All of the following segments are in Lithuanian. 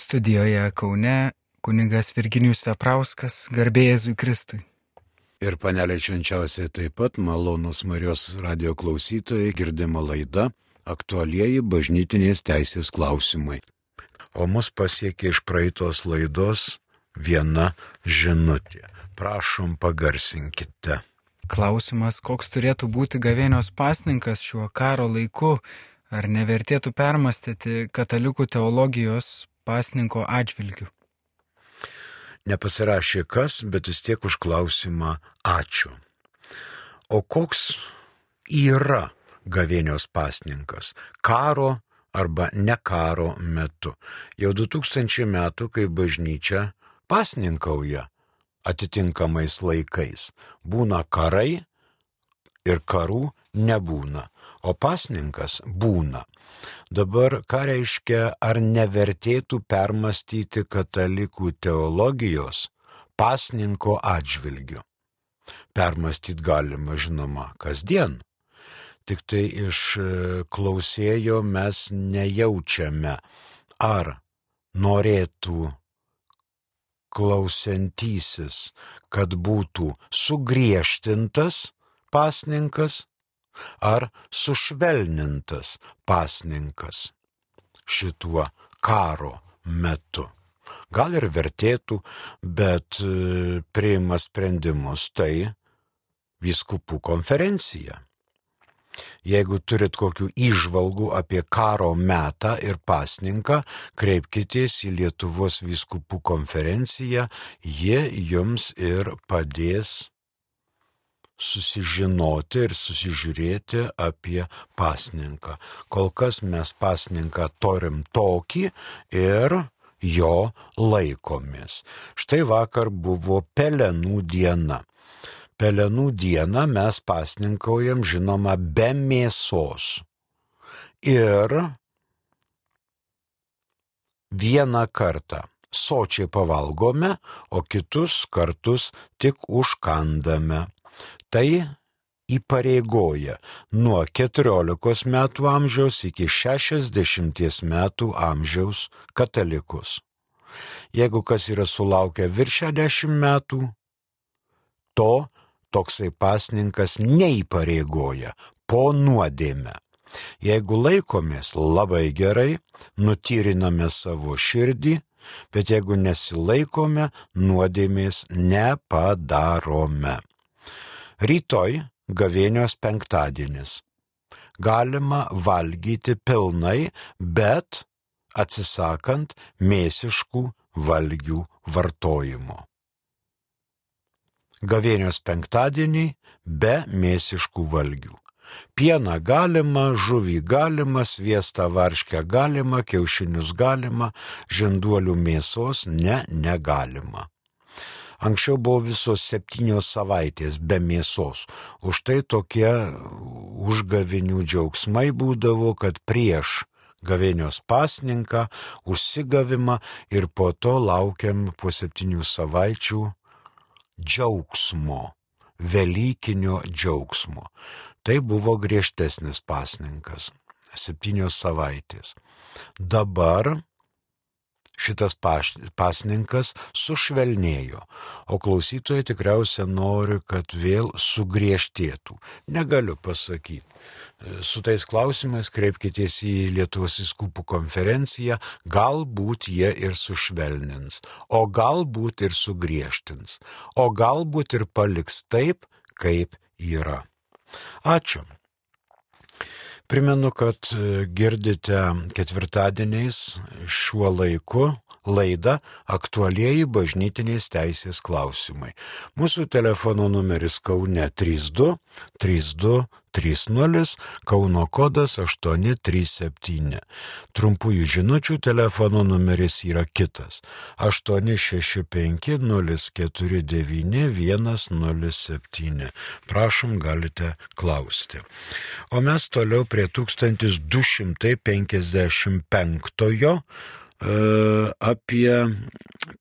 Studijoje Kaune kunigas Virginijus Veprauskas, garbėjėzui Kristui. Ir panelė švenčiausiai taip pat malonus Marijos radio klausytojai girdima laida aktualieji bažnytinės teisės klausimai. O mus pasiekė iš praeitos laidos viena žinutė. Prašom pagarsinkite. Klausimas, koks turėtų būti gavėnios pasninkas šiuo karo laiku, ar nevertėtų permastyti katalikų teologijos pasninko atžvilgių. Nepasirašė kas, bet vis tiek už klausimą ačiū. O koks yra gavėnios pasninkas? Karo arba ne karo metu. Jau 2000 metų, kai bažnyčia pasninkauja atitinkamais laikais. Būna karai ir karų nebūna, o pasninkas būna. Dabar ką reiškia, ar nevertėtų permastyti katalikų teologijos pasninko atžvilgiu? Permastyti galima, žinoma, kasdien. Tik tai iš e, klausėjo mes nejaučiame, ar norėtų klausiantysis, kad būtų sugriežtintas pasninkas ar sušvelnintas pasninkas šituo karo metu. Gal ir vertėtų, bet e, priima sprendimus tai viskupų konferencija. Jeigu turit kokių įžvalgų apie karo metą ir pasninką, kreipkitės į Lietuvos viskupų konferenciją, jie jums ir padės susižinoti ir susižiūrėti apie pasninką. Kol kas mes pasninką turim tokį ir jo laikomės. Štai vakar buvo pelenų diena. Pelenų dieną mes pasninkaujam žinoma be mėsos. Ir vieną kartą sočiai pavalgome, o kitus kartus tik užkandame. Tai įpareigoja nuo 14 metų amžiaus iki 60 metų amžiaus katalikus. Jeigu kas yra sulaukę virš 60 metų, to toksai pasninkas neįpareigoja po nuodėmę. Jeigu laikomės labai gerai, nutyriname savo širdį, bet jeigu nesilaikome, nuodėmės nepadarome. Rytoj gavėnios penktadienis. Galima valgyti pilnai, bet atsisakant mėsiškų valgių vartojimo. Gavėnios penktadienį be mėsiškų valgių. Pieną galima, žuvį galima, sviestą varškę galima, kiaušinius galima, žinduolių mėsos ne, negalima. Anksčiau buvo visos septynios savaitės be mėsos. Už tai tokie užgavinių džiaugsmai būdavo, kad prieš gavėnios pasninką, užsigavimą ir po to laukiam po septynių savaičių džiaugsmo, Velykinio džiaugsmo. Tai buvo griežtesnis pasninkas - septynios savaitės. Dabar šitas pasninkas sušvelnėjo, o klausytojai tikriausiai nori, kad vėl sugriežtėtų. Negaliu pasakyti. Su tais klausimais kreipkitės į Lietuvos įskupų konferenciją, galbūt jie ir sušvelnins, o galbūt ir sugriežtins, o galbūt ir paliks taip, kaip yra. Ačiū. Primenu, kad e, girdite ketvirtadieniais šiuo laiku laidą aktualieji bažnytinės teisės klausimai. Mūsų telefono numeris Kaune 32 32 30, Kauno kodas 837. Trumpųjų žinučių telefono numeris yra kitas - 865049107. Prašom, galite klausti. O mes toliau prie 1255 e, apie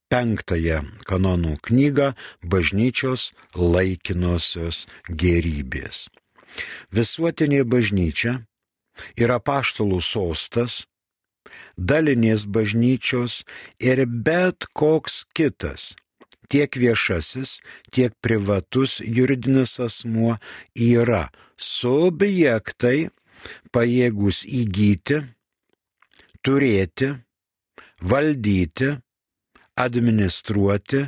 penktąją kanonų knygą Bažnyčios laikinosios gerybės. Visuotinė bažnyčia yra paštalų sostas, dalinės bažnyčios ir bet koks kitas, tiek viešasis, tiek privatus juridinis asmuo yra subjektai pajėgus įgyti, turėti, valdyti, administruoti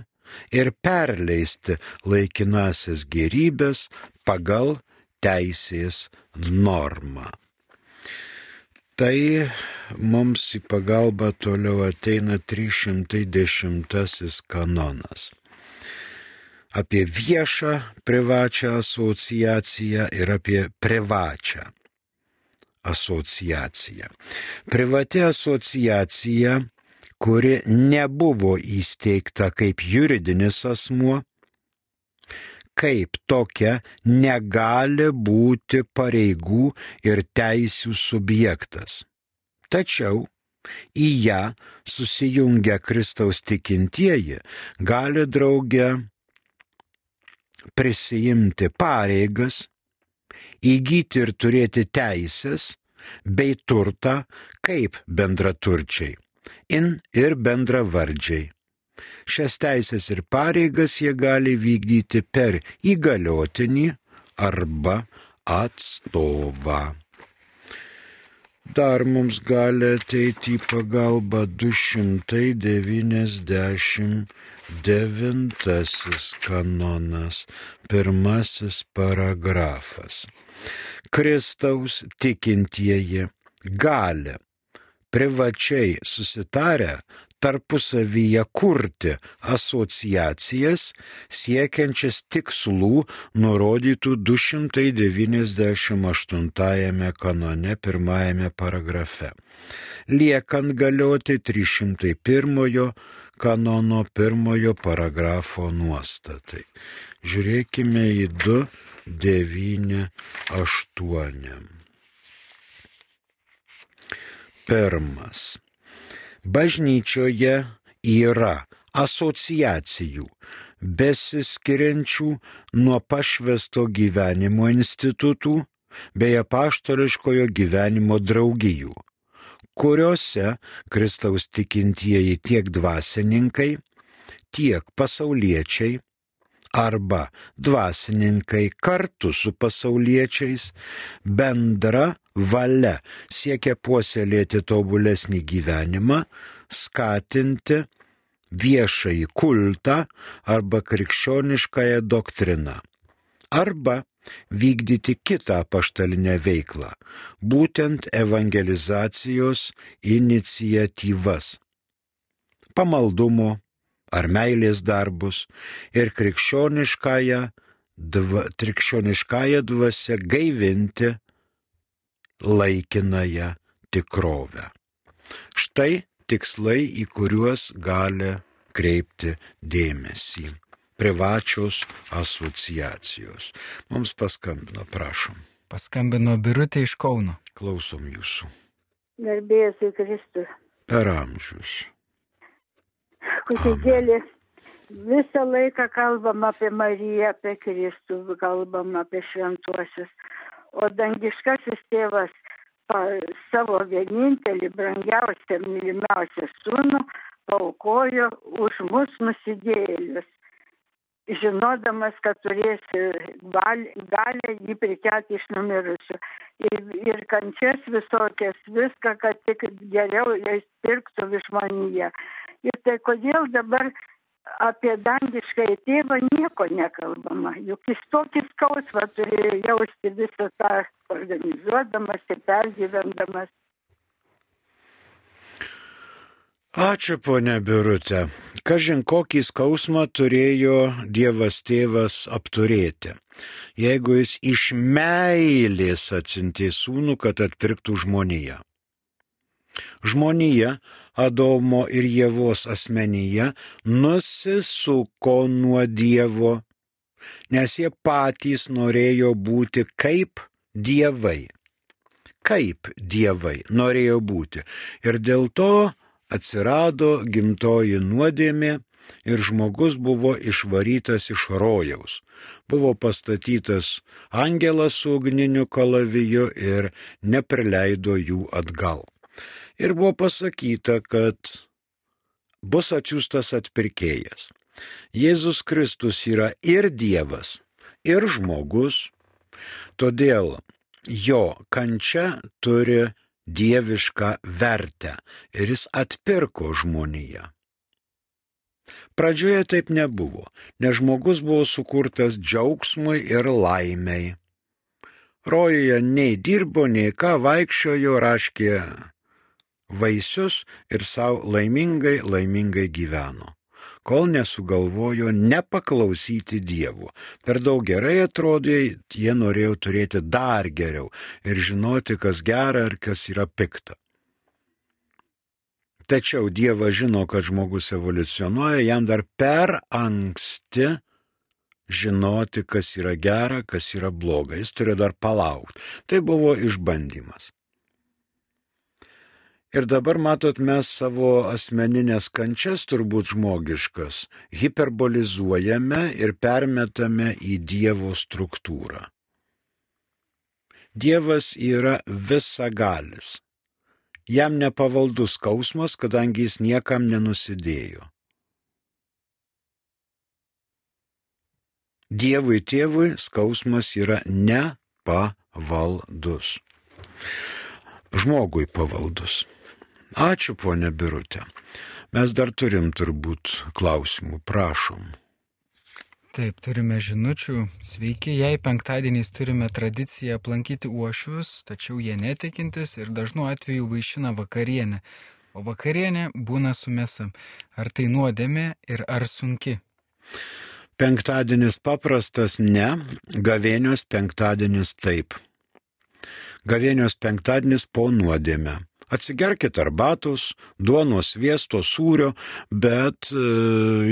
ir perleisti laikinasis gerybės pagal teisės normą. Tai mums į pagalbą toliau ateina 310 kanonas. Apie viešą privačią asociaciją ir apie privačią asociaciją. Privati asociacija, kuri nebuvo įsteigta kaip juridinis asmuo, kaip tokia negali būti pareigų ir teisių subjektas. Tačiau į ją susijungę Kristaus tikintieji gali draugę prisijimti pareigas, įgyti ir turėti teisės bei turtą kaip bendraturčiai in ir bendravardžiai Šias teisės ir pareigas jie gali vykdyti per įgaliotinį arba atstovą. Dar mums gali ateiti į pagalbą 299 kanonas, pirmasis paragrafas. Kristaus tikintieji gali privačiai susitarę tarpusavyje kurti asociacijas siekiančias tikslų nurodytų 298 kanone pirmajame paragrafe, liekant galioti 301 kanono pirmojo paragrafo nuostatai. Žiūrėkime į 298. Pirmas Bažnyčioje yra asociacijų, besiskiriančių nuo pašvesto gyvenimo institutų bei apaštališkojo gyvenimo draugijų, kuriuose Kristaus tikintieji tiek dvasininkai, tiek pasauliečiai arba dvasininkai kartu su pasauliečiais bendra valia siekia puoselėti tobulesnį gyvenimą, skatinti viešąjį kultą arba krikščioniškąją doktriną. Arba vykdyti kitą paštalinę veiklą, būtent evangelizacijos iniciatyvas. Pamaldumo, ar meilės darbus ir krikščioniškąją, dva, krikščioniškąją dvasę gaivinti laikinąją tikrovę. Štai tikslai, į kuriuos gali kreipti dėmesį. Privačios asociacijos. Mums paskambino, prašom. Paskambino Birutė iš Kauno. Klausom jūsų. Garbėjus į Kristų. Per amžius kūdikėlį. Visą laiką kalbam apie Mariją, apie Kristų, kalbam apie šventuosius. O dangiškasis tėvas savo vienintelį, brangiausią, mylimiausią sūnų paukojo už mus nusidėlius, žinodamas, kad turės galę jį prikelti iš numirusių. Ir, ir kančias visokias, viską, kad tik geriau jais pirktų žmonėje. Ir tai kodėl dabar apie dangišką tėvą nieko nekalbama. Juk jis tokį skausmą turėjo jausti visą tą organizuodamas ir pergyvendamas. Ačiū, ponė Birutė. Kažin kokį skausmą turėjo Dievas tėvas apturėti, jeigu jis iš meilės atsintė sūnų, kad atpirktų žmoniją. Žmonija Adomo ir Jėvos asmenyje nusisuko nuo Dievo, nes jie patys norėjo būti kaip dievai. Kaip dievai norėjo būti. Ir dėl to atsirado gimtoji nuodėmė ir žmogus buvo išvarytas iš rojaus. Buvo pastatytas angelas su ugniniu kalaviju ir neprileido jų atgal. Ir buvo pasakyta, kad bus atsiųstas atpirkėjas. Jėzus Kristus yra ir Dievas, ir žmogus, todėl jo kančia turi dievišką vertę ir jis atpirko žmoniją. Pradžioje taip nebuvo, nes žmogus buvo sukurtas džiaugsmui ir laimiai. Rojuje nei dirbo, nei ką vaikščiojo, raškė vaisius ir savo laimingai, laimingai gyveno kol nesugalvojo nepaklausyti Dievo. Per daug gerai atrodė, jie norėjo turėti dar geriau ir žinoti, kas gera ir kas yra pikta. Tačiau Dievas žino, kad žmogus evoliucionuoja, jam dar per anksti žinoti, kas yra gera, kas yra bloga. Jis turi dar palaukti. Tai buvo išbandymas. Ir dabar matot, mes savo asmeninės kančias, turbūt žmogiškas, hiperbolizuojame ir permetame į Dievo struktūrą. Dievas yra visagalis. Jam nepavaldus skausmas, kadangi jis niekam nenusidėjo. Dievui tėvui skausmas yra nepavaldus. Žmogui pavaldus. Ačiū, ponė Birutė. Mes dar turim turbūt klausimų, prašom. Taip, turime žinučių. Sveiki, jei penktadieniais turime tradiciją aplankyti uošvius, tačiau jie netikintis ir dažnu atveju vaišina vakarienę, o vakarienė būna su mėsa. Ar tai nuodėmė ir ar sunki? Penktadienis paprastas ne, gavėnios penktadienis taip. Gavėnios penktadienis po nuodėmę. Atsigerkit arbatos, duonos, sviesto, sūrio, bet e,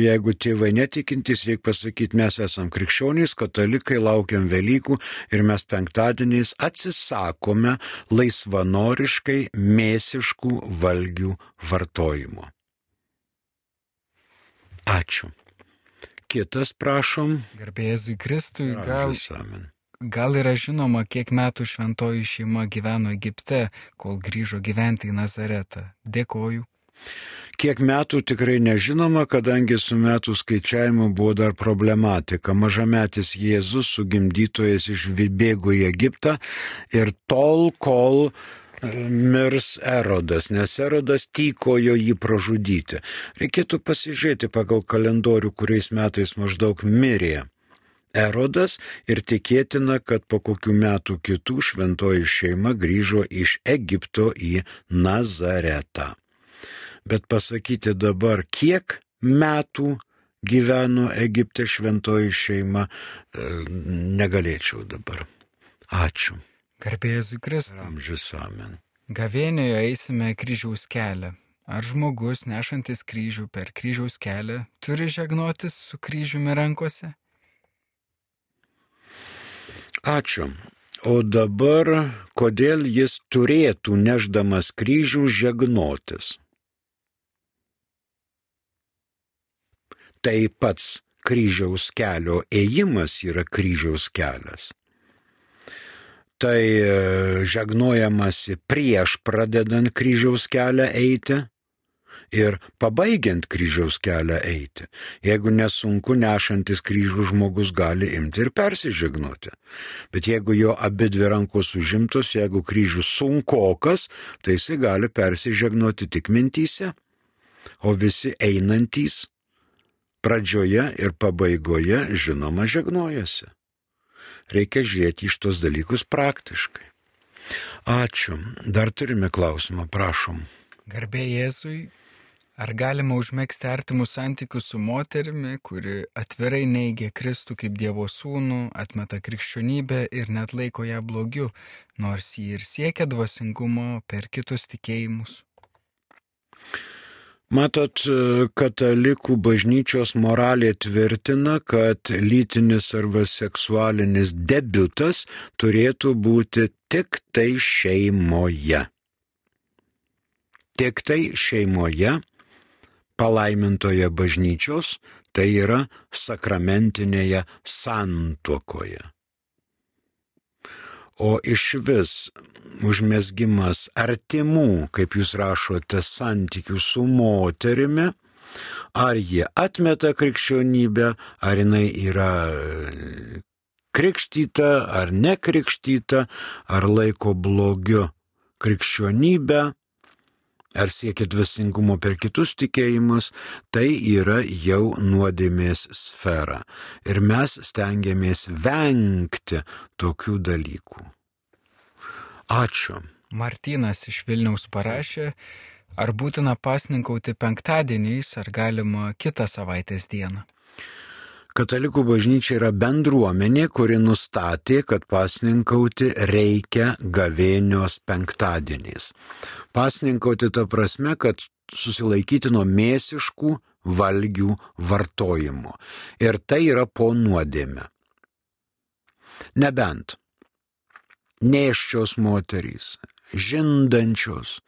jeigu tėvai netikintys, reikia pasakyti, mes esam krikščionys, katalikai, laukiam Velykų ir mes penktadieniais atsisakome laisvanoriškai mėsiškų valgių vartojimo. Ačiū. Kitas prašom. Garbėzui Kristui, gal, Amen. Gal yra žinoma, kiek metų šventoji šeima gyveno Egipte, kol grįžo gyventi į Nazaretą. Dėkoju. Kiek metų tikrai nežinoma, kadangi su metų skaičiavimu buvo dar problematika. Mažametis Jėzus su gimdytojas išvibėgo į Egiptą ir tol, kol mirs Erodas, nes Erodas tykojo jį pražudyti. Reikėtų pasižiūrėti pagal kalendorių, kuriais metais maždaug mirė. Erodas ir tikėtina, kad po kokių metų kitų šventoji šeima grįžo iš Egipto į Nazaretą. Bet pasakyti dabar, kiek metų gyveno Egipte šventoji šeima, negalėčiau dabar. Ačiū. Garbėzui Kristui. Amžius amen. Gavėnioje eisime kryžiaus kelią. Ar žmogus nešantis kryžių per kryžiaus kelią turi žegnotis su kryžiumi rankose? Ačiū. O dabar, kodėl jis turėtų neždamas kryžių žegnotis? Tai pats kryžiaus kelio ėjimas yra kryžiaus kelias tai žegnojamasi prieš pradedant kryžiaus kelią eiti ir pabaigiant kryžiaus kelią eiti. Jeigu nesunku nešantis kryžių žmogus gali imti ir persižegnoti. Bet jeigu jo abi dvi rankos užimtos, jeigu kryžius sunkokas, tai jisai gali persižegnoti tik mintyse. O visi einantys pradžioje ir pabaigoje žinoma žegnojasi reikia žiūrėti iš tos dalykus praktiškai. Ačiū. Dar turime klausimą, prašom. Garbė Jėzui, ar galima užmėgsti artimus santykius su moterimi, kuri atvirai neigia Kristų kaip Dievo sūnų, atmeta krikščionybę ir net laiko ją blogiu, nors jį ir siekia dvasingumo per kitus tikėjimus? Matot, katalikų bažnyčios moralė tvirtina, kad lytinis arba seksualinis debutas turėtų būti tik tai šeimoje. Tik tai šeimoje, palaimintoje bažnyčios, tai yra sakramentinėje santuokoje. O iš vis užmėsgymas artimų, kaip jūs rašote, santykių su moterimi, ar jie atmeta krikščionybę, ar jinai yra krikštyta ar nekrikštyta, ar laiko blogiu krikščionybę, ar siekia dvasingumo per kitus tikėjimus, tai yra jau nuodėmės sfera. Ir mes stengiamės vengti tokių dalykų. Ačiū. Martinas iš Vilniaus parašė, ar būtina pasninkauti penktadieniais, ar galima kitą savaitės dieną. Katalikų bažnyčia yra bendruomenė, kuri nustatė, kad pasninkauti reikia gavėnios penktadieniais. Pasninkauti ta prasme, kad susilaikyti nuo mėsiškų valgių vartojimo. Ir tai yra po nuodėme. Nebent neščios moterys, žindančios,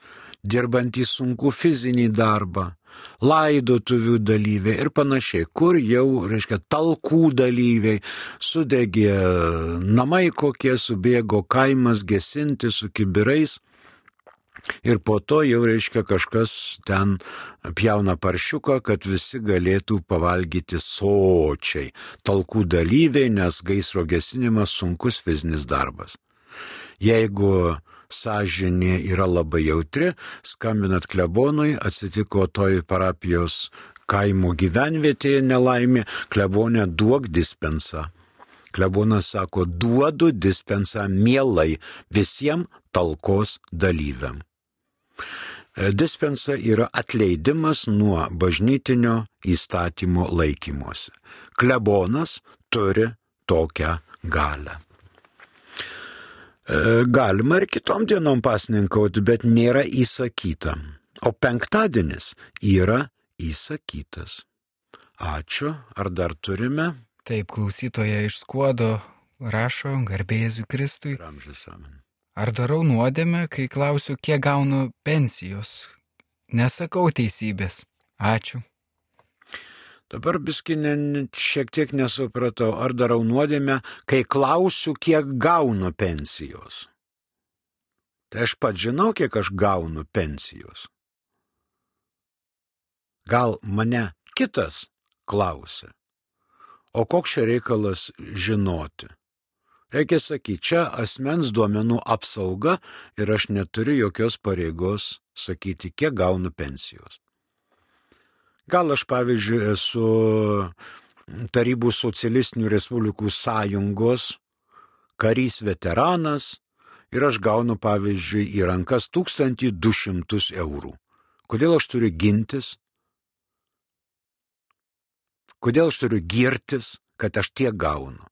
dirbantys sunku fizinį darbą, laidotuvių dalyviai ir panašiai, kur jau, reiškia, talkų dalyviai, sudegė namai kokie, subėgo kaimas gesinti su kibirais. Ir po to jau reiškia kažkas ten pjauna paršiuką, kad visi galėtų pavalgyti sočiai. Talkų dalyviai, nes gaisro gesinimas sunkus fizinis darbas. Jeigu sąžinė yra labai jautri, skambinat klebonui, atsitiko toj parapijos kaimo gyvenvietėje nelaimė, klebonė duok dispensą. Klebonas sako, duodu dispensą mielai visiems talkos dalyviam. E, dispensa yra atleidimas nuo bažnytinio įstatymo laikymosi. Klebonas turi tokią galę. E, galima ir kitom dienom pasninkauti, bet nėra įsakyta. O penktadienis yra įsakytas. Ačiū. Ar dar turime? Taip, klausytoja iš skuodo rašo garbėsiu Kristui. Ramžis amen. Ar darau nuodėmę, kai klausiu, kiek gaunu pensijos? Nesakau teisybės. Ačiū. Dabar biskinė šiek tiek nesupratau, ar darau nuodėmę, kai klausiu, kiek gaunu pensijos. Tai aš pat žinau, kiek aš gaunu pensijos. Gal mane kitas klausia. O koks čia reikalas žinoti? Reikia sakyti, čia asmens duomenų apsauga ir aš neturiu jokios pareigos sakyti, kiek gaunu pensijos. Gal aš, pavyzdžiui, esu Tarybų socialistinių respublikų sąjungos karys veteranas ir aš gaunu, pavyzdžiui, į rankas 1200 eurų. Kodėl aš turiu gintis? Kodėl aš turiu girtis, kad aš tiek gaunu?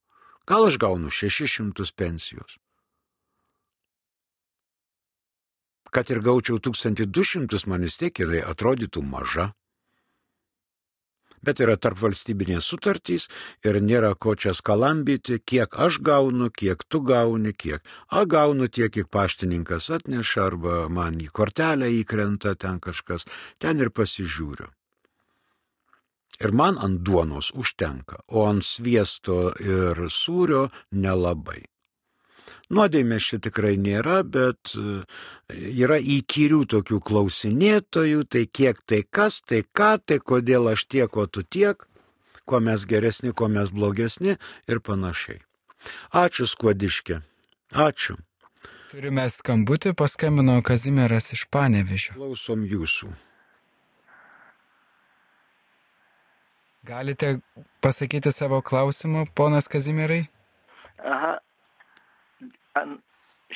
Gal aš gaunu 600 pensijos? Kad ir gaučiau 1200, man vis tiek ir atrodytų maža bet yra tarp valstybinės sutartys ir nėra ko čia skalambyti, kiek aš gaunu, kiek tu gauni, kiek. A gaunu tiek, kiek paštininkas atneša arba man į kortelę įkrenta ten kažkas, ten ir pasižiūriu. Ir man ant duonos užtenka, o ant sviesto ir sūrio nelabai. Nuodėmės čia tikrai nėra, bet e, yra įkyrių tokių klausinėtojų, tai kiek tai kas, tai ką, tai kodėl aš tiek, o tu tiek, kuo mes geresni, kuo mes blogesni ir panašiai. Ačiū skuodiškė. Ačiū. Turime skambutį, paskambino Kazimieras iš Panevižio. Klausom jūsų. Galite pasakyti savo klausimą, ponas Kazimierai?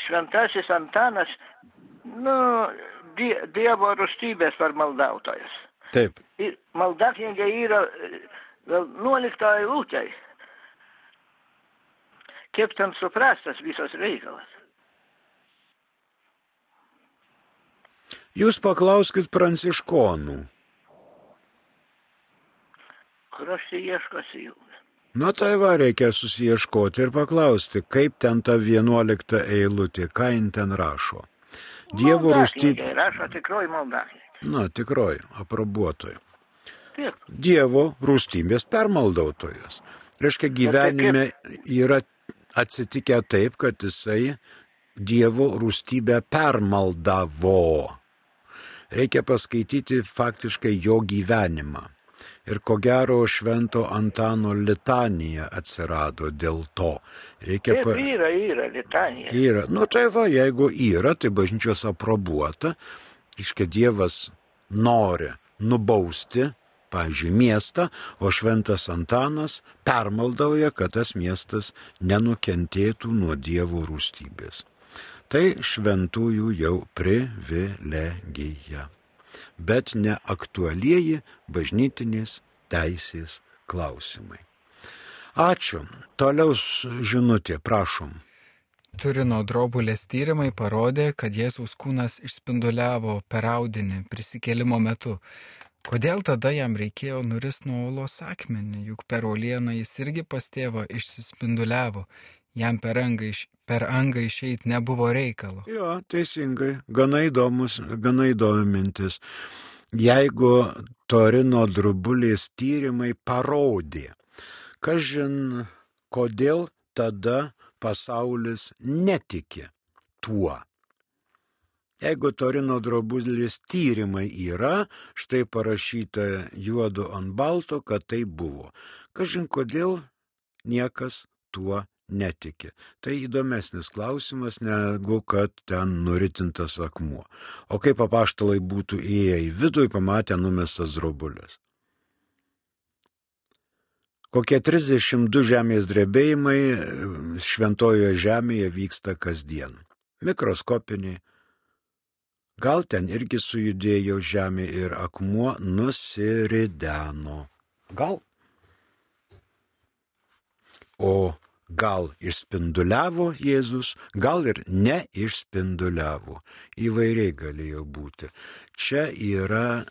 Šventasis Antanas, nu, die, Dievo rūstybės ar maldautojas. Taip. Ir maldaknygė yra gal 11 eilutė. Kaip ten suprastas visas reikalas? Jūs paklauskit pranciškonų. Kur aš ieškosi jų? Nu tai va, reikia susieškoti ir paklausti, kaip ten ta vienuolikta eilutė, ką jin ten rašo. Dievo rūstybė. Rašo tikroji maldaknygė. Na, tikroji, aprobuotoji. Dievo rūstybės permaldautojas. Reiškia, gyvenime yra atsitikę taip, kad jisai Dievo rūstybę permaldavo. Reikia paskaityti faktiškai jo gyvenimą. Ir ko gero švento Antano litanija atsirado dėl to. Reikia pa... yra, yra litanija. Yra. Nu tai va, jeigu yra, tai bažnyčios aprobuota. Iškia Dievas nori nubausti, pavyzdžiui, miestą, o šventas Antanas permaldauja, kad tas miestas nenukentėtų nuo Dievo rūstybės. Tai šventųjų jau privilegija, bet ne aktualieji bažnytinės teisės klausimai. Ačiū. Toliau žinutė, prašom. Turino drobulės tyrimai parodė, kad Jėzaus kūnas išspinduliavo per audinį prisikėlimo metu. Kodėl tada jam reikėjo nuris nuo olos akmenį, juk per uolieną jis irgi pas tėvą išsispinduliavo, jam per angą, iš, per angą išeiti nebuvo reikalo. Jo, teisingai, gana įdomus, gana įdomi mintis. Jeigu Torino drobulės tyrimai parodė, kažin kodėl tada pasaulis netiki tuo. Jeigu Torino drobulės tyrimai yra, štai parašyta juodu ant balto, kad tai buvo. Kažin kodėl niekas tuo netiki. Tai įdomesnis klausimas negu kad ten nuritintas akmuo. O kaip apaštalai būtų įėję į vidų pamatę numestas drobulės. Kokie 32 žemės drebėjimai šventojoje žemėje vyksta kasdien. Mikroskopiniai. Gal ten irgi sujudėjo žemė ir akmuo nusirideno. Gal. O gal išspinduliavo Jėzus, gal ir neišspinduliavo. Įvairiai galėjo būti. Čia yra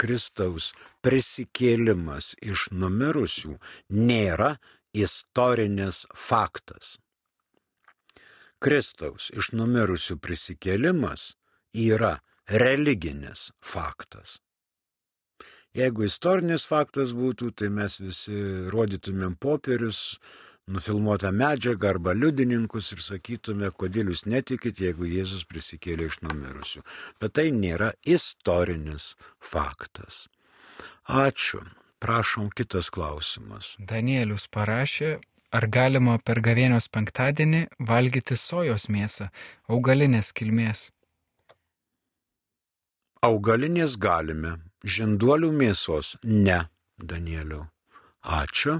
Kristaus prisikėlimas iš numirusių, nėra istorinis faktas. Kristaus iš numirusių prisikėlimas yra religinis faktas. Jeigu istorinis faktas būtų, tai mes visi rodytumėm popierius, nufilmuotą medžiagą arba liudininkus ir sakytume, kodėl jūs netikit, jeigu Jėzus prisikėlė iš numirusių. Bet tai nėra istorinis faktas. Ačiū. Prašom kitas klausimas. Danielius parašė, ar galima per gavėnios penktadienį valgyti sojos mėsą, augalinės kilmės. Augalinės galime, žinduolių mėsos ne, Danieliu. Ačiū.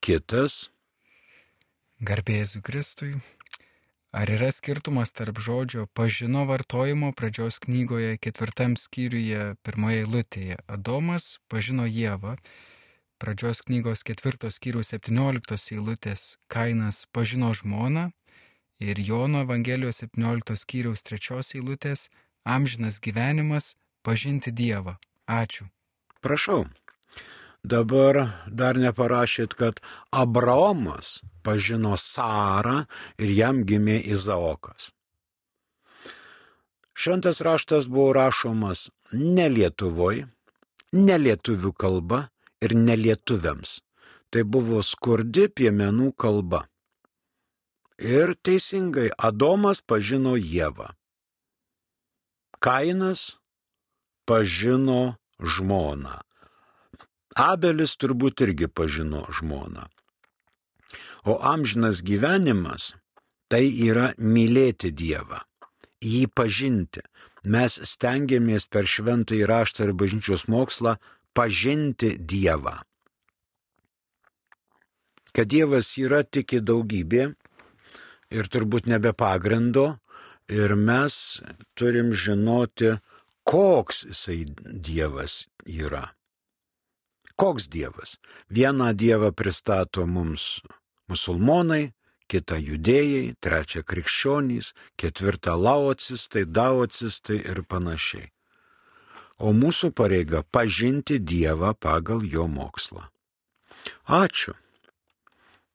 Kitas. Garbėsiu Kristui. Ar yra skirtumas tarp žodžio pažino vartojimo pradžios knygoje ketvirtam skyriuje pirmoje eilutėje? Adomas pažino Jėvą, pradžios knygos ketvirtos skyrius 17 eilutės Kainas pažino žmoną ir Jono Evangelijos 17 skyriaus 3 eilutės amžinas gyvenimas pažinti Dievą. Ačiū. Prašau. Dabar dar neparašyt, kad Abraomas pažino Sarą ir jam gimė Izaokas. Šventas raštas buvo rašomas ne Lietuvoj, ne lietuvių kalba ir ne lietuviams. Tai buvo skurdi piemenų kalba. Ir teisingai Adomas pažino Jėvą. Kainas pažino žmoną. Abelis turbūt irgi pažino žmoną. O amžinas gyvenimas tai yra mylėti Dievą, jį pažinti. Mes stengiamės per šventą įraštą ir bažnyčios mokslą pažinti Dievą. Kad Dievas yra tik į daugybė ir turbūt nebe pagrindo ir mes turim žinoti, koks jisai Dievas yra. Koks Dievas? Vieną Dievą pristato mums musulmonai, kitą judėjai, trečią krikščionys, ketvirtą laocistai, daocistai ir panašiai. O mūsų pareiga pažinti Dievą pagal jo mokslą. Ačiū.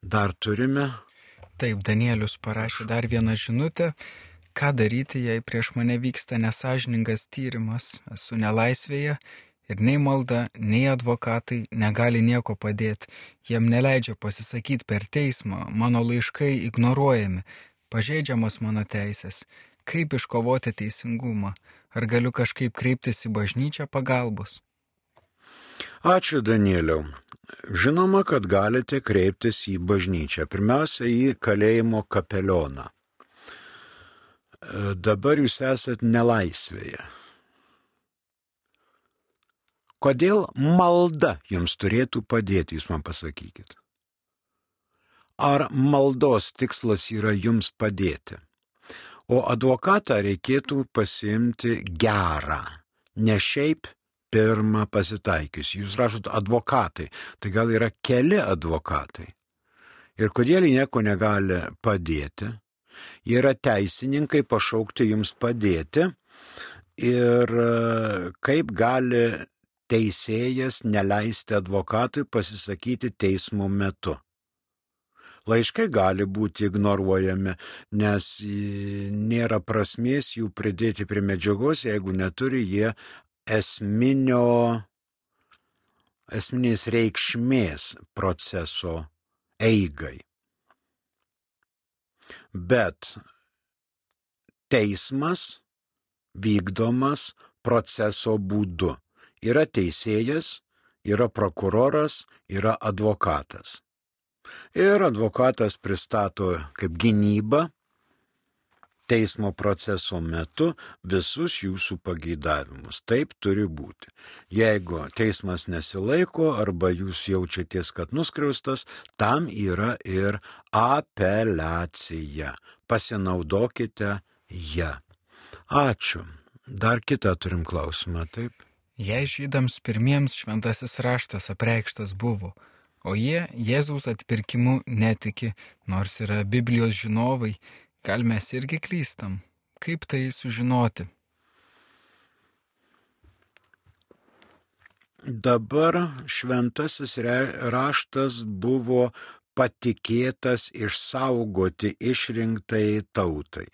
Dar turime. Taip, Danielius parašė dar vieną žinutę. Ką daryti, jei prieš mane vyksta nesažiningas tyrimas, esu nelaisvėje Ir nei malda, nei advokatai negali nieko padėti. Jiem neleidžia pasisakyti per teismą, mano laiškai ignoruojami, pažeidžiamos mano teisės. Kaip iškovoti teisingumą? Ar galiu kažkaip kreiptis į bažnyčią pagalbos? Ačiū, Danieliau. Žinoma, kad galite kreiptis į bažnyčią. Pirmiausia, į kalėjimo kapelioną. Dabar jūs esat nelaisvėje. Kodėl malda jums turėtų padėti, jūs man pasakykit. Ar maldos tikslas yra jums padėti? O advokatą reikėtų pasiimti gerą, ne šiaip pirmą pasitaikius. Jūs rašot advokatai, tai gal yra keli advokatai. Ir kodėl jie nieko negali padėti? Jie yra teisininkai pašaukti jums padėti. Ir e, kaip gali teisėjas neleisti advokatui pasisakyti teismo metu? Laiškai gali būti ignoruojami, nes e, nėra prasmės jų pridėti prie medžiagos, jeigu neturi jie esminio, esminės reikšmės proceso eigai. Bet teismas vykdomas proceso būdu. Yra teisėjas, yra prokuroras, yra advokatas. Ir advokatas pristato kaip gynybą teismo proceso metu visus jūsų pageidavimus. Taip turi būti. Jeigu teismas nesilaiko arba jūs jaučiaties, kad nuskriaustas, tam yra ir apeliacija. Pasinaudokite ją. Ačiū. Dar kitą turim klausimą, taip? Jei žydams pirmiems šventasis raštas apreikštas buvo, o jie Jėzaus atpirkimu netiki, nors yra Biblijos žinovai, Gal mes irgi klystam? Kaip tai sužinoti? Dabar šventasis raštas buvo patikėtas išsaugoti išrinktai tautai.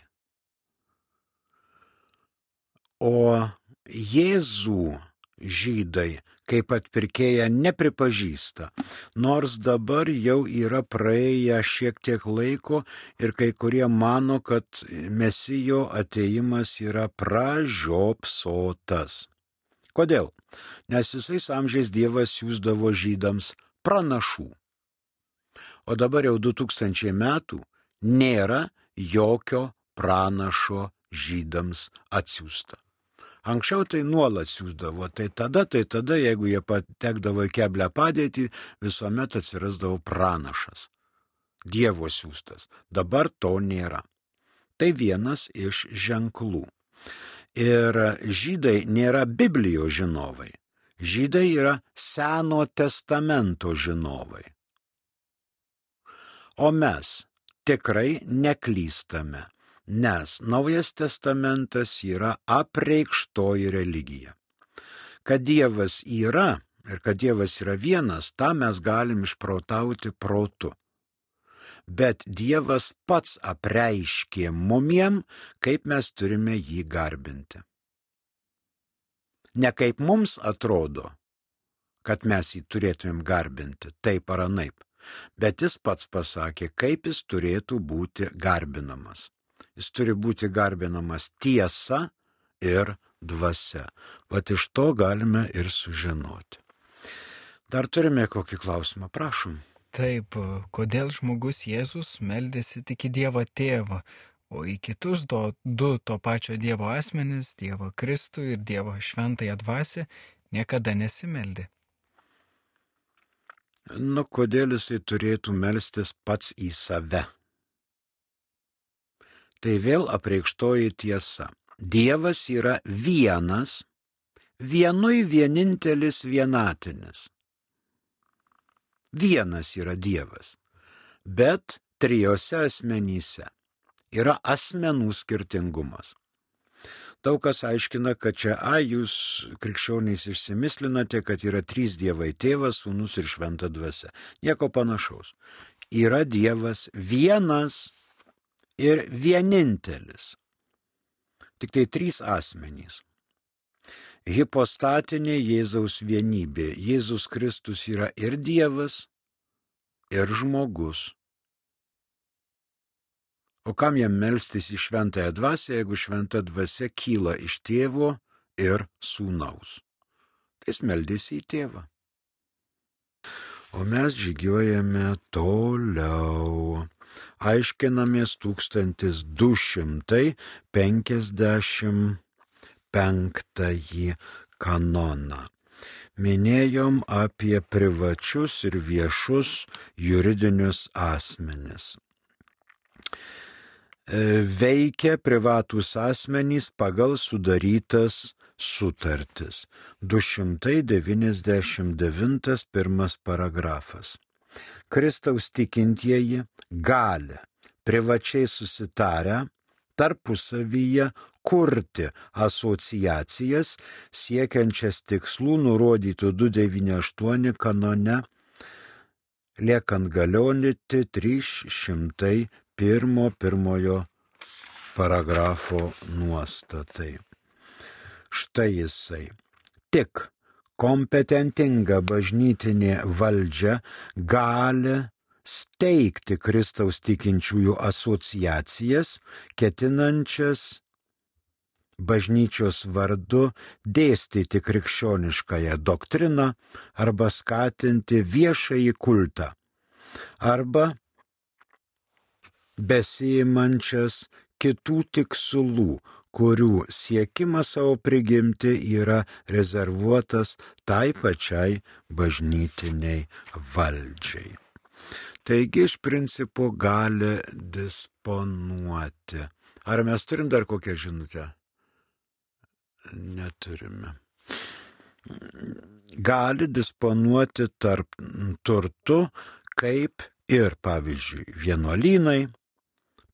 O Jėzų žydai kaip atpirkėja nepripažįsta, nors dabar jau yra praėję šiek tiek laiko ir kai kurie mano, kad mesijo ateimas yra pražiopsotas. Kodėl? Nes visais amžiais Dievas siūsdavo žydams pranašų. O dabar jau 2000 metų nėra jokio pranašo žydams atsiųsta. Anksčiau tai nuolat siūsdavo, tai tada, tai tada, jeigu jie patekdavo į keblę padėtį, visuomet atsirasdavo pranašas. Dievo siūstas. Dabar to nėra. Tai vienas iš ženklų. Ir žydai nėra Biblijos žinovai. Žydai yra Seno testamento žinovai. O mes tikrai neklystame nes Naujas testamentas yra apreikštoji religija. Kad Dievas yra ir kad Dievas yra vienas, tą mes galim išprotauti protu. Bet Dievas pats apreiškė mumiem, kaip mes turime jį garbinti. Ne kaip mums atrodo, kad mes jį turėtumėm garbinti, taip ar anaip, bet jis pats pasakė, kaip jis turėtų būti garbinamas. Jis turi būti garbinamas tiesa ir dvasia. Vat iš to galime ir sužinoti. Dar turime kokį klausimą, prašom. Taip, kodėl žmogus Jėzus meldėsi tik į Dievą tėvą, o į kitus do, du to pačio Dievo asmenis, Dievą Kristų ir Dievo šventąją dvasę, niekada nesimeldė? Nu, kodėl jisai turėtų melstis pats į save? Tai vėl apreikštoji tiesa. Dievas yra vienas, vienui vienintelis vienatinis. Vienas yra Dievas, bet trijose asmenyse yra asmenų skirtingumas. Daug kas aiškina, kad čia, a, jūs krikščionys išsimislinate, kad yra trys dievai - tėvas, sūnus ir šventa dvasia. Nieko panašaus. Yra Dievas vienas ir vienintelis. Tik tai trys asmenys. hipostatinė Jėzaus vienybė. Jėzus Kristus yra ir Dievas, ir žmogus. O kam jam melstis į šventąją dvasę, jeigu šventa dvasia kyla iš tėvo ir sūnaus? Tai jis meldėsi į tėvą. O mes žygiuojame toliau. Aiškinamės 1255 kanoną. Minėjom apie privačius ir viešus juridinius asmenis. Veikia privatus asmenys pagal sudarytas sutartis. 299 pirmas paragrafas. Kristaus tikintieji gali privačiai susitarę tarpusavyje kurti asociacijas siekiančias tikslų nurodytų 298 kanone, liekant galionyti 301 pirmojo paragrafo nuostatai. Štai jisai. Tik kompetentinga bažnytinė valdžia gali steigti Kristaus tikinčiųjų asociacijas, ketinančias bažnyčios vardu dėstyti krikščioniškąją doktriną arba skatinti viešąjį kultą, arba besiimančias kitų tikslų, kurių siekimas savo prigimti yra rezervuotas tai pačiai bažnytiniai valdžiai. Taigi iš principo gali disponuoti. Ar mes turim dar kokią žinutę? Neturime. Gali disponuoti tarp turtų kaip ir, pavyzdžiui, vienuolynai,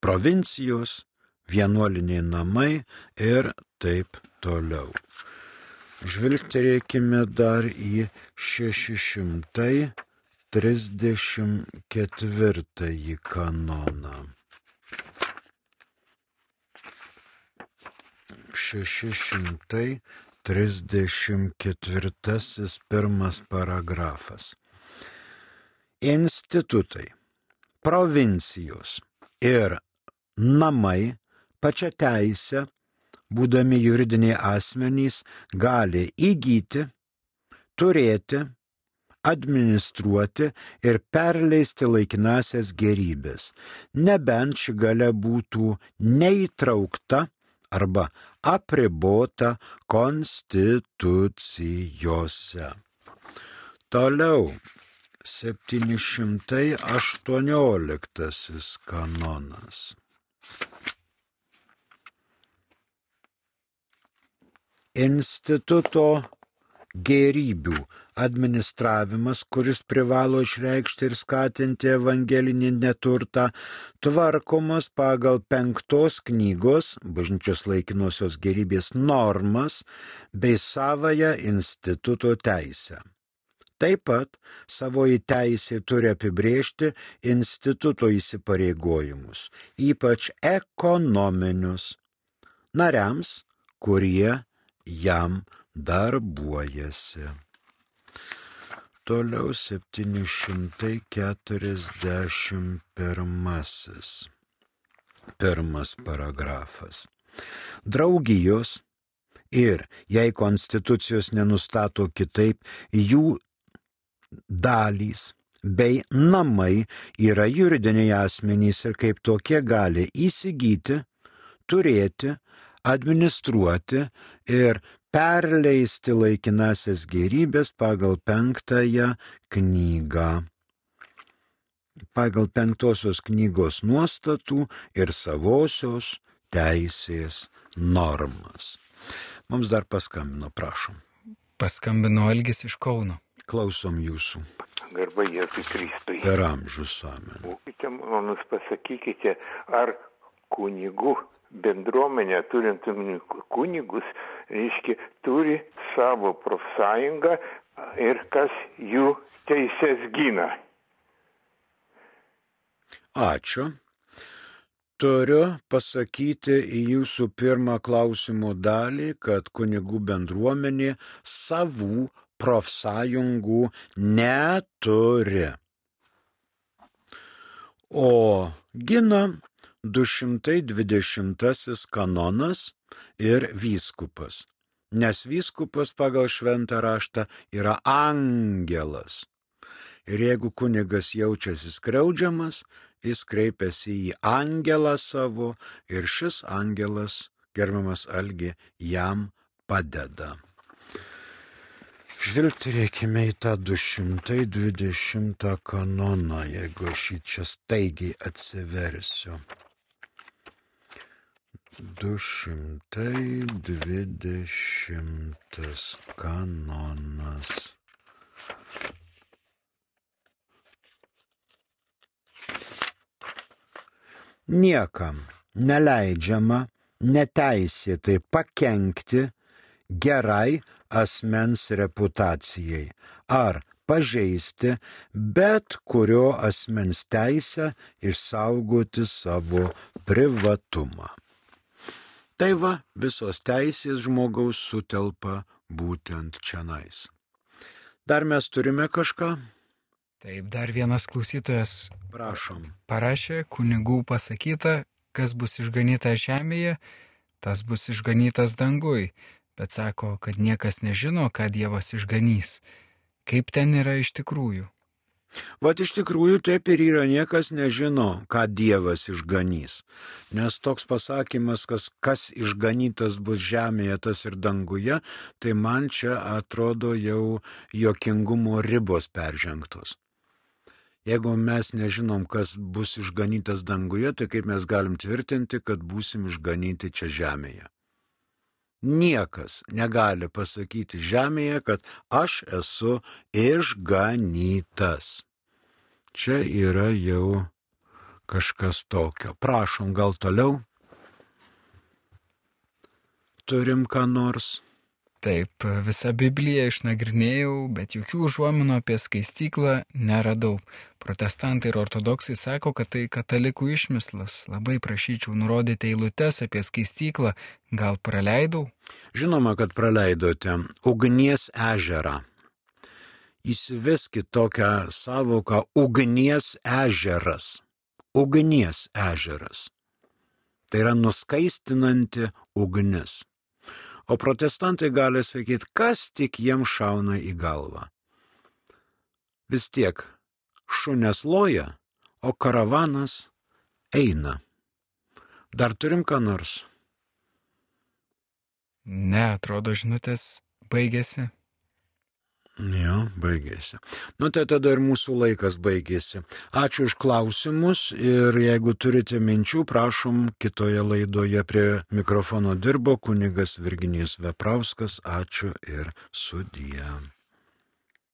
provincijos, vienuoliniai namai ir taip toliau. Žvilgterėkime dar į 634 kanoną. 634 pirmas paragrafas. Institutai, provincijos ir namai pačia teisė, būdami juridiniai asmenys, gali įgyti, turėti, administruoti ir perleisti laikinasias gerybės, nebent ši gale būtų neįtraukta arba apribota konstitucijose. Toliau 718 kanonas. Instituto gėrybių administravimas, kuris privalo išreikšti ir skatinti evangelinį neturtą, tvarkomas pagal penktos knygos bažnyčios laikinosios gerybės normas bei savoją instituto teisę. Taip pat savoji teisė turi apibriežti instituto įsipareigojimus, ypač ekonominius, nariams, kurie jam darbuojasi. Toliau 741. Pirmas paragrafas. Draugijos ir, jei konstitucijos nenustato kitaip, jų dalys bei namai yra juridiniai asmenys ir kaip tokie gali įsigyti, turėti, administruoti ir perleisti laikinasias gerybės pagal penktąją knygą. Pagal penktosios knygos nuostatų ir savosios teisės normas. Mums dar paskambino, prašom. Paskambino Algis iš Kauno. Klausom jūsų. Garba Jėzui Kristui. Per amžius amen. Būkite malonus, pasakykite, ar kunigų bendruomenė, turint kunigus, reiškia, turi savo profsąjungą ir kas jų teises gina. Ačiū. turiu pasakyti į jūsų pirmą klausimų dalį, kad kunigų bendruomenė savų profsąjungų neturi. O gina 220 kanonas ir vyskupas, nes vyskupas pagal šventą raštą yra angelas. Ir jeigu kunigas jaučiasi skriaudžiamas, jis kreipiasi į angelą savo ir šis angelas, gerbiamas Algi, jam padeda. Žvilgterėkime į tą 220 kanoną, jeigu aš jį čia staigiai atsiversiu. 220 kanonas. niekam neleidžiama neteisėtai pakenkti gerai asmens reputacijai ar pažeisti bet kurio asmens teisę išsaugoti savo privatumą. Tai va, visos teisės žmogaus sutelpa būtent čia nais. Dar mes turime kažką? Taip, dar vienas klausytojas Prašom. parašė, kunigų pasakyta, kas bus išganyta žemėje, tas bus išganytas dangui, bet sako, kad niekas nežino, ką Dievas išganys. Kaip ten yra iš tikrųjų? Vat iš tikrųjų taip ir yra, niekas nežino, ką Dievas išganys. Nes toks pasakymas, kas, kas išganytas bus žemėje, tas ir danguje, tai man čia atrodo jau jokingumo ribos peržengtos. Jeigu mes nežinom, kas bus išganytas danguje, tai kaip mes galim tvirtinti, kad būsim išganyti čia žemėje. Niekas negali pasakyti žemėje, kad aš esu išganytas. Čia yra jau kažkas tokio. Prašom, gal toliau. Turim ką nors. Taip, visą Bibliją išnagrinėjau, bet jokių užuominų apie skaistyklą neradau. Protestantai ir ortodoksai sako, kad tai katalikų išmislas. Labai prašyčiau nurodyti eilutes apie skaistyklą. Gal praleidau? Žinoma, kad praleidote ugnies ežerą. Įsiveskit tokią savoką ugnies ežeras. Ugnies ežeras. Tai yra nuskaistinanti ugnis. O protestantai gali sakyti, kas tik jiems šauna į galvą. Vis tiek šunės loja, o karavanas eina. Dar turim ką nors? Ne, atrodo, žinutės baigėsi. Jo, baigėsi. Nu tai tada ir mūsų laikas baigėsi. Ačiū už klausimus ir jeigu turite minčių, prašom kitoje laidoje prie mikrofono dirbo kunigas Virginijus Veprauskas. Ačiū ir sudie.